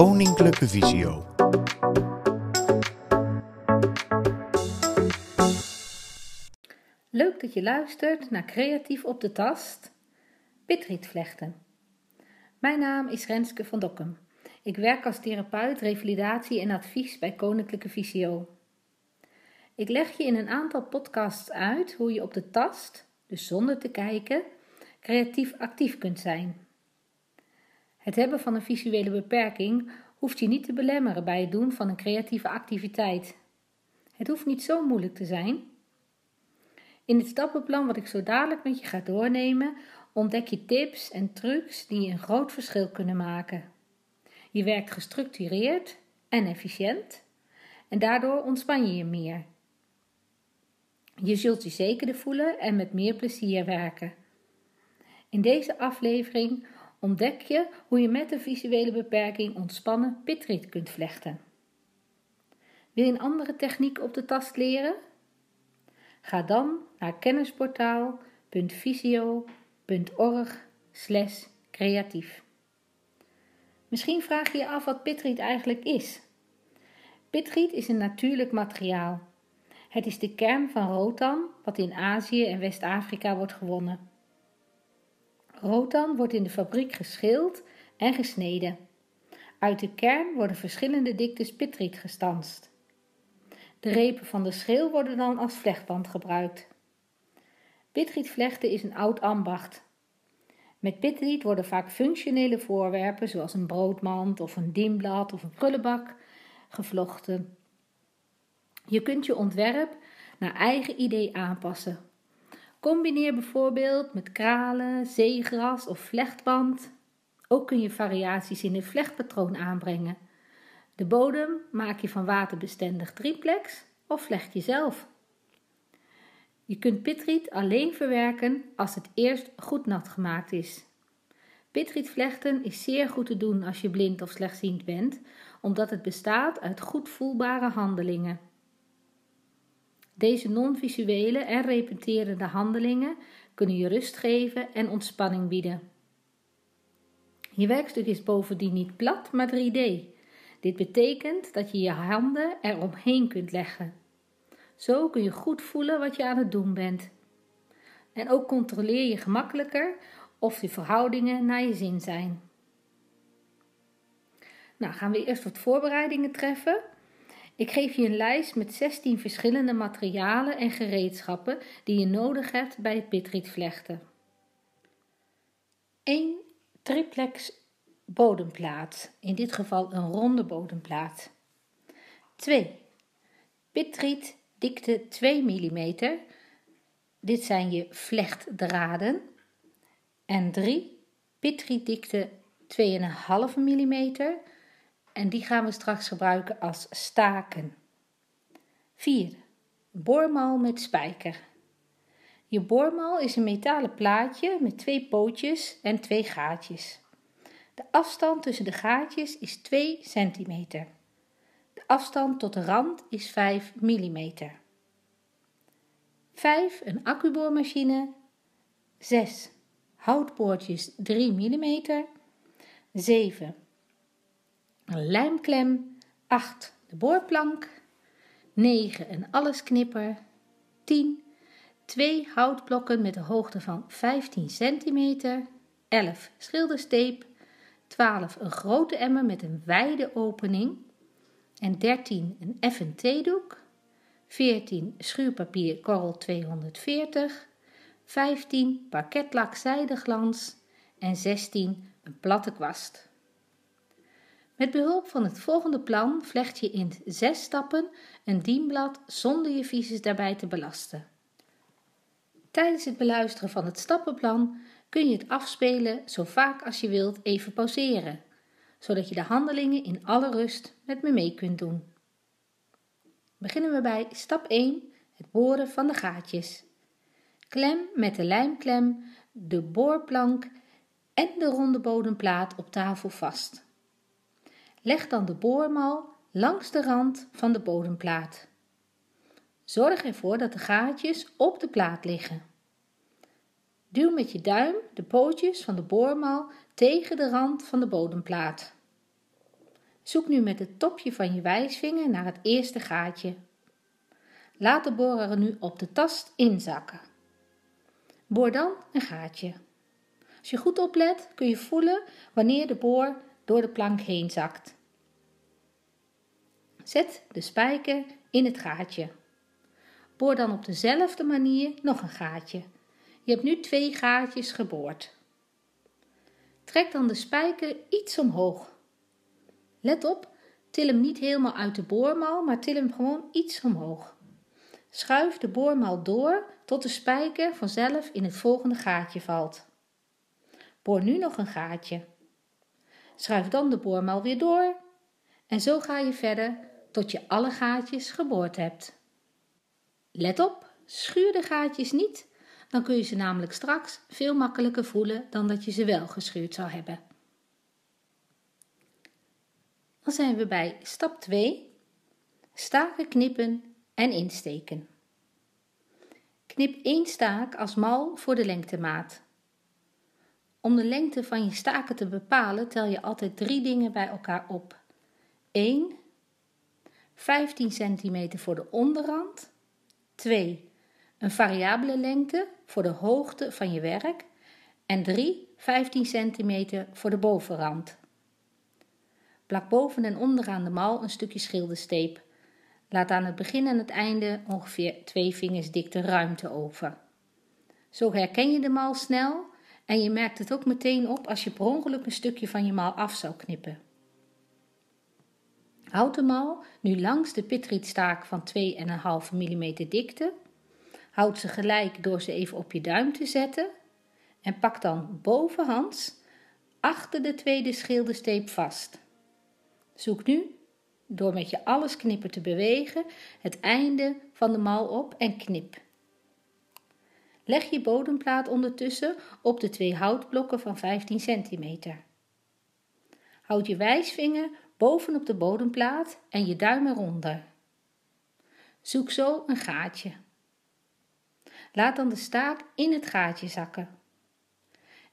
Koninklijke Visio. Leuk dat je luistert naar Creatief op de Tast, Pitrietvlechten. Mijn naam is Renske van Dokkum. Ik werk als therapeut, revalidatie en advies bij Koninklijke Visio. Ik leg je in een aantal podcasts uit hoe je op de tast, dus zonder te kijken, creatief actief kunt zijn. Het hebben van een visuele beperking hoeft je niet te belemmeren bij het doen van een creatieve activiteit. Het hoeft niet zo moeilijk te zijn. In het stappenplan wat ik zo dadelijk met je ga doornemen, ontdek je tips en trucs die een groot verschil kunnen maken. Je werkt gestructureerd en efficiënt en daardoor ontspan je je meer. Je zult je zekerder voelen en met meer plezier werken. In deze aflevering ontdek je hoe je met een visuele beperking ontspannen pitrit kunt vlechten. Wil je een andere techniek op de tast leren? Ga dan naar kennisportaal.visio.org creatief. Misschien vraag je je af wat pitriet eigenlijk is. Pitriet is een natuurlijk materiaal. Het is de kern van rotan, wat in Azië en West-Afrika wordt gewonnen. Rotan wordt in de fabriek geschild en gesneden. Uit de kern worden verschillende diktes pitriet gestanst. De repen van de schil worden dan als vlechtband gebruikt. Pitrietvlechten is een oud ambacht. Met pitriet worden vaak functionele voorwerpen zoals een broodmand of een dienblad of een prullenbak gevlochten. Je kunt je ontwerp naar eigen idee aanpassen. Combineer bijvoorbeeld met kralen, zeegras of vlechtband. Ook kun je variaties in een vlechtpatroon aanbrengen. De bodem maak je van waterbestendig triplex of vlecht je zelf. Je kunt pitriet alleen verwerken als het eerst goed nat gemaakt is. Pitrietvlechten is zeer goed te doen als je blind of slechtziend bent, omdat het bestaat uit goed voelbare handelingen. Deze non-visuele en repeterende handelingen kunnen je rust geven en ontspanning bieden. Je werkstuk is bovendien niet plat, maar 3D. Dit betekent dat je je handen eromheen kunt leggen. Zo kun je goed voelen wat je aan het doen bent. En ook controleer je gemakkelijker of de verhoudingen naar je zin zijn. Nou, gaan we eerst wat voorbereidingen treffen. Ik geef je een lijst met 16 verschillende materialen en gereedschappen die je nodig hebt bij het pitrietvlechten. 1 triplex bodemplaat, in dit geval een ronde bodemplaat. 2 pitriet dikte 2 mm. Dit zijn je vlechtdraden. En 3 pitriet dikte 2,5 mm en die gaan we straks gebruiken als staken. 4. Boormal met spijker. Je boormal is een metalen plaatje met twee pootjes en twee gaatjes. De afstand tussen de gaatjes is 2 cm. De afstand tot de rand is 5 mm. 5. Een accuboormachine. 6. Houtboordjes 3 mm. 7 lijmklem, 8 de boorplank, 9 een allesknipper, 10 twee houtblokken met een hoogte van 15 cm, 11 schildersteep, 12 een grote emmer met een wijde opening en 13 een effen theedoek, 14 schuurpapier korrel 240, 15 parketlak zijdeglans en 16 een platte kwast. Met behulp van het volgende plan vlecht je in zes stappen een dienblad zonder je visus daarbij te belasten. Tijdens het beluisteren van het stappenplan kun je het afspelen zo vaak als je wilt even pauzeren, zodat je de handelingen in alle rust met me mee kunt doen. Beginnen we bij stap 1, het boren van de gaatjes. Klem met de lijmklem de boorplank en de ronde bodemplaat op tafel vast. Leg dan de boormal langs de rand van de bodemplaat. Zorg ervoor dat de gaatjes op de plaat liggen. Duw met je duim de pootjes van de boormal tegen de rand van de bodemplaat. Zoek nu met het topje van je wijsvinger naar het eerste gaatje. Laat de borer nu op de tast inzakken. Boor dan een gaatje. Als je goed oplet kun je voelen wanneer de boor door de plank heen zakt. Zet de spijker in het gaatje. Boor dan op dezelfde manier nog een gaatje. Je hebt nu twee gaatjes geboord. Trek dan de spijker iets omhoog. Let op, til hem niet helemaal uit de boormal, maar til hem gewoon iets omhoog. Schuif de boormal door tot de spijker vanzelf in het volgende gaatje valt. Boor nu nog een gaatje. Schuif dan de boormal weer door en zo ga je verder tot je alle gaatjes geboord hebt. Let op, schuur de gaatjes niet, dan kun je ze namelijk straks veel makkelijker voelen dan dat je ze wel geschuurd zou hebben. Dan zijn we bij stap 2. Staken knippen en insteken. Knip één staak als mal voor de lengtemaat. Om de lengte van je staken te bepalen tel je altijd drie dingen bij elkaar op. 1. 15 cm voor de onderrand. 2. Een variabele lengte voor de hoogte van je werk. En 3. 15 cm voor de bovenrand. Plak boven en onderaan de mal een stukje schildersteep. Laat aan het begin en het einde ongeveer twee vingers dikte ruimte over. Zo herken je de mal snel en je merkt het ook meteen op als je per ongeluk een stukje van je mal af zou knippen. Houd de mal nu langs de pitrietstaak van 2,5 mm dikte. Houd ze gelijk door ze even op je duim te zetten. En pak dan bovenhands achter de tweede schildersteep vast. Zoek nu, door met je alles knippen te bewegen, het einde van de mal op en knip. Leg je bodemplaat ondertussen op de twee houtblokken van 15 cm. Houd je wijsvinger bovenop de bodemplaat en je duim eronder. Zoek zo een gaatje. Laat dan de staak in het gaatje zakken.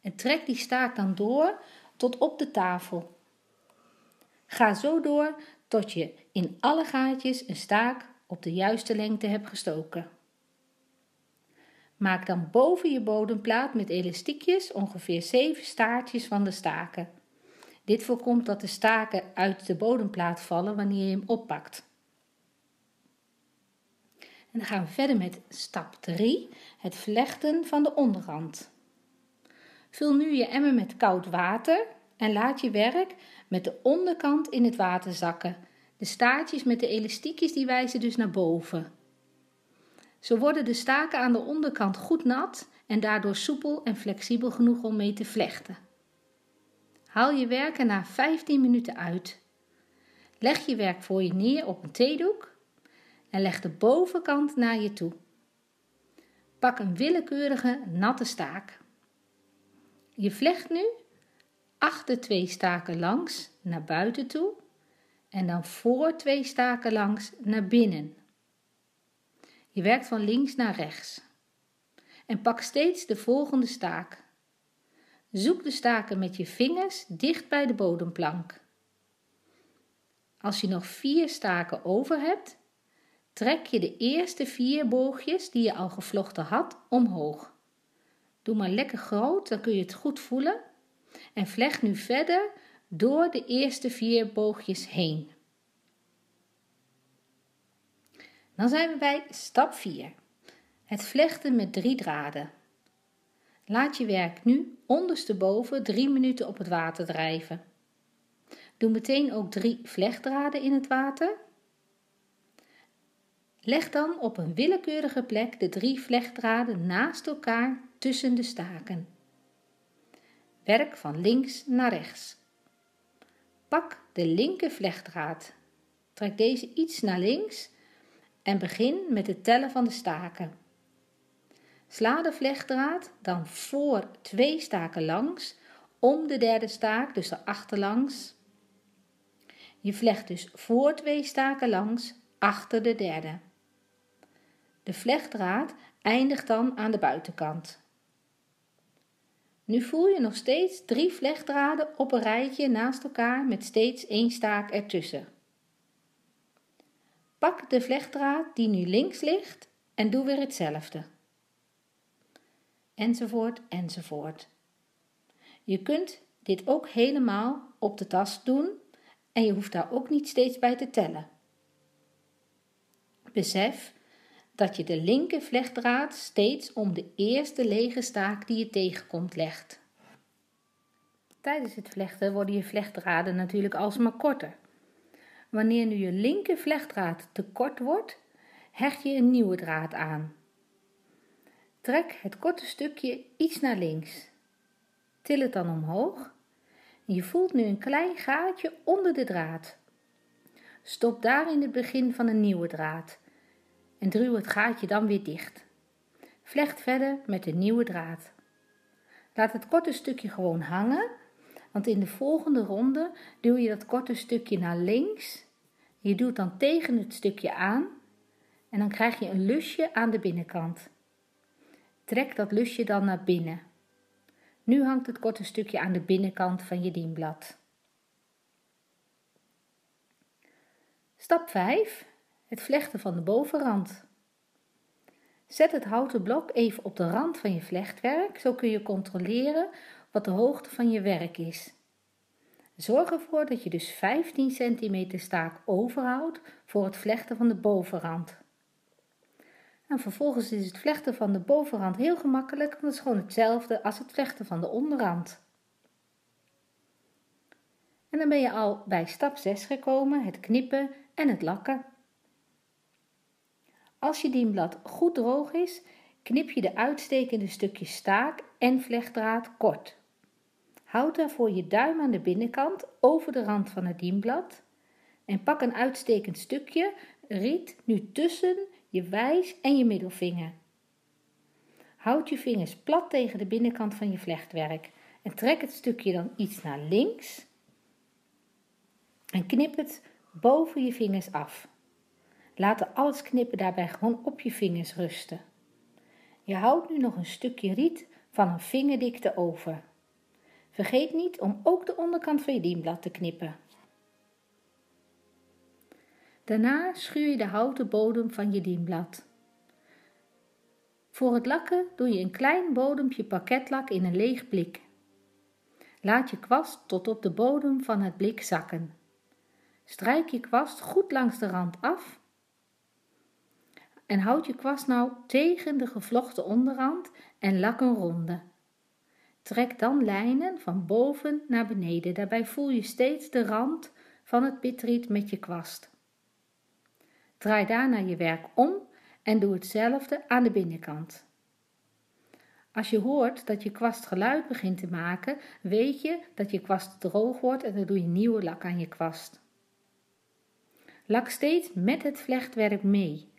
En trek die staak dan door tot op de tafel. Ga zo door tot je in alle gaatjes een staak op de juiste lengte hebt gestoken. Maak dan boven je bodemplaat met elastiekjes ongeveer 7 staartjes van de staken. Dit voorkomt dat de staken uit de bodemplaat vallen wanneer je hem oppakt. En dan gaan we verder met stap 3, het vlechten van de onderrand. Vul nu je emmer met koud water en laat je werk met de onderkant in het water zakken. De staartjes met de elastiekjes die wijzen dus naar boven. Zo worden de staken aan de onderkant goed nat en daardoor soepel en flexibel genoeg om mee te vlechten. Haal je werk er na 15 minuten uit. Leg je werk voor je neer op een theedoek en leg de bovenkant naar je toe. Pak een willekeurige natte staak. Je vlecht nu achter twee staken langs naar buiten toe en dan voor twee staken langs naar binnen. Je werkt van links naar rechts. En pak steeds de volgende staak. Zoek de staken met je vingers dicht bij de bodemplank. Als je nog vier staken over hebt, trek je de eerste vier boogjes die je al gevlochten had omhoog. Doe maar lekker groot, dan kun je het goed voelen. En vlecht nu verder door de eerste vier boogjes heen. Dan zijn we bij stap 4. Het vlechten met drie draden. Laat je werk nu ondersteboven drie minuten op het water drijven. Doe meteen ook drie vlechtdraden in het water. Leg dan op een willekeurige plek de drie vlechtdraden naast elkaar tussen de staken. Werk van links naar rechts. Pak de linker vlechtdraad. Trek deze iets naar links en begin met het tellen van de staken. Sla de vlechtdraad dan voor twee staken langs, om de derde staak, dus de achterlangs. Je vlecht dus voor twee staken langs, achter de derde. De vlechtdraad eindigt dan aan de buitenkant. Nu voel je nog steeds drie vlechtdraden op een rijtje naast elkaar met steeds één staak ertussen. Pak de vlechtdraad die nu links ligt en doe weer hetzelfde. Enzovoort, enzovoort. Je kunt dit ook helemaal op de tas doen en je hoeft daar ook niet steeds bij te tellen. Besef dat je de linker vlechtdraad steeds om de eerste lege staak die je tegenkomt legt. Tijdens het vlechten worden je vlechtdraden natuurlijk alsmaar korter. Wanneer nu je linker vlechtdraad te kort wordt, hecht je een nieuwe draad aan. Trek het korte stukje iets naar links. Til het dan omhoog. Je voelt nu een klein gaatje onder de draad. Stop daar in het begin van een nieuwe draad en duw het gaatje dan weer dicht. Vlecht verder met de nieuwe draad. Laat het korte stukje gewoon hangen, want in de volgende ronde duw je dat korte stukje naar links. Je doet dan tegen het stukje aan en dan krijg je een lusje aan de binnenkant. Trek dat lusje dan naar binnen. Nu hangt het korte stukje aan de binnenkant van je dienblad. Stap 5. Het vlechten van de bovenrand. Zet het houten blok even op de rand van je vlechtwerk, zo kun je controleren wat de hoogte van je werk is. Zorg ervoor dat je dus 15 cm staak overhoudt voor het vlechten van de bovenrand. En vervolgens is het vlechten van de bovenrand heel gemakkelijk, want het is gewoon hetzelfde als het vlechten van de onderrand. En dan ben je al bij stap 6 gekomen, het knippen en het lakken. Als je dienblad goed droog is, knip je de uitstekende stukjes staak en vlechtdraad kort. Houd daarvoor je duim aan de binnenkant over de rand van het dienblad en pak een uitstekend stukje riet nu tussen je wijs en je middelvinger. Houd je vingers plat tegen de binnenkant van je vlechtwerk en trek het stukje dan iets naar links en knip het boven je vingers af. Laat alles knippen daarbij gewoon op je vingers rusten. Je houdt nu nog een stukje riet van een vingerdikte over. Vergeet niet om ook de onderkant van je dienblad te knippen. Daarna schuur je de houten bodem van je dienblad. Voor het lakken doe je een klein bodempje pakketlak in een leeg blik. Laat je kwast tot op de bodem van het blik zakken. Strijk je kwast goed langs de rand af en houd je kwast nou tegen de gevlochten onderrand en lak een ronde. Trek dan lijnen van boven naar beneden. Daarbij voel je steeds de rand van het pitriet met je kwast. Draai daarna je werk om en doe hetzelfde aan de binnenkant. Als je hoort dat je kwast geluid begint te maken, weet je dat je kwast droog wordt en dan doe je nieuwe lak aan je kwast. Lak steeds met het vlechtwerk mee.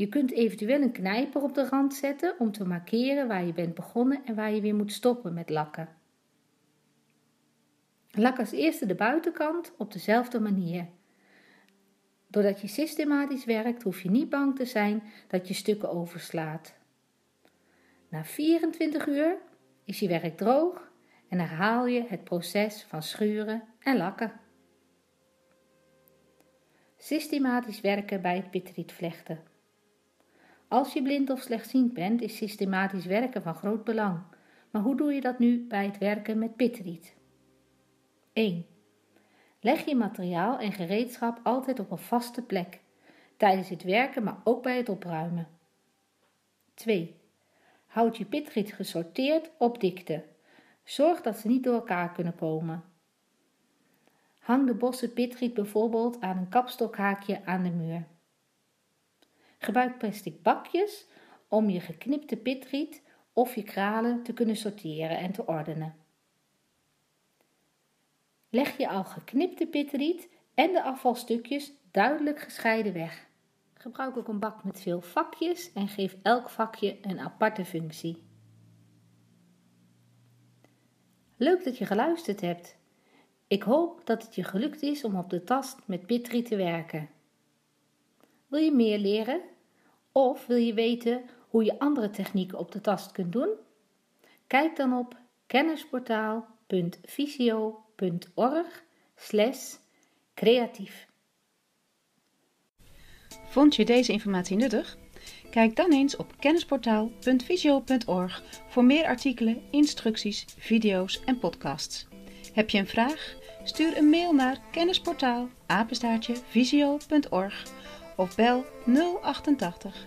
Je kunt eventueel een knijper op de rand zetten om te markeren waar je bent begonnen en waar je weer moet stoppen met lakken. Lak als eerste de buitenkant op dezelfde manier. Doordat je systematisch werkt, hoef je niet bang te zijn dat je stukken overslaat. Na 24 uur is je werk droog en herhaal je het proces van schuren en lakken. Systematisch werken bij het pitrietvlechten. Als je blind of slechtziend bent, is systematisch werken van groot belang. Maar hoe doe je dat nu bij het werken met pitriet? 1. Leg je materiaal en gereedschap altijd op een vaste plek, tijdens het werken, maar ook bij het opruimen. 2. Houd je pitriet gesorteerd op dikte. Zorg dat ze niet door elkaar kunnen komen. Hang de bossen pitriet bijvoorbeeld aan een kapstokhaakje aan de muur. Gebruik plastic bakjes om je geknipte pitriet of je kralen te kunnen sorteren en te ordenen. Leg je al geknipte pitriet en de afvalstukjes duidelijk gescheiden weg. Gebruik ook een bak met veel vakjes en geef elk vakje een aparte functie. Leuk dat je geluisterd hebt. Ik hoop dat het je gelukt is om op de tast met pitriet te werken. Wil je meer leren? Of wil je weten hoe je andere technieken op de tast kunt doen? Kijk dan op kennisportaal.visio.org creatief. Vond je deze informatie nuttig? Kijk dan eens op kennisportaal.visio.org voor meer artikelen, instructies, video's en podcasts. Heb je een vraag? Stuur een mail naar kennisportaal of bel 088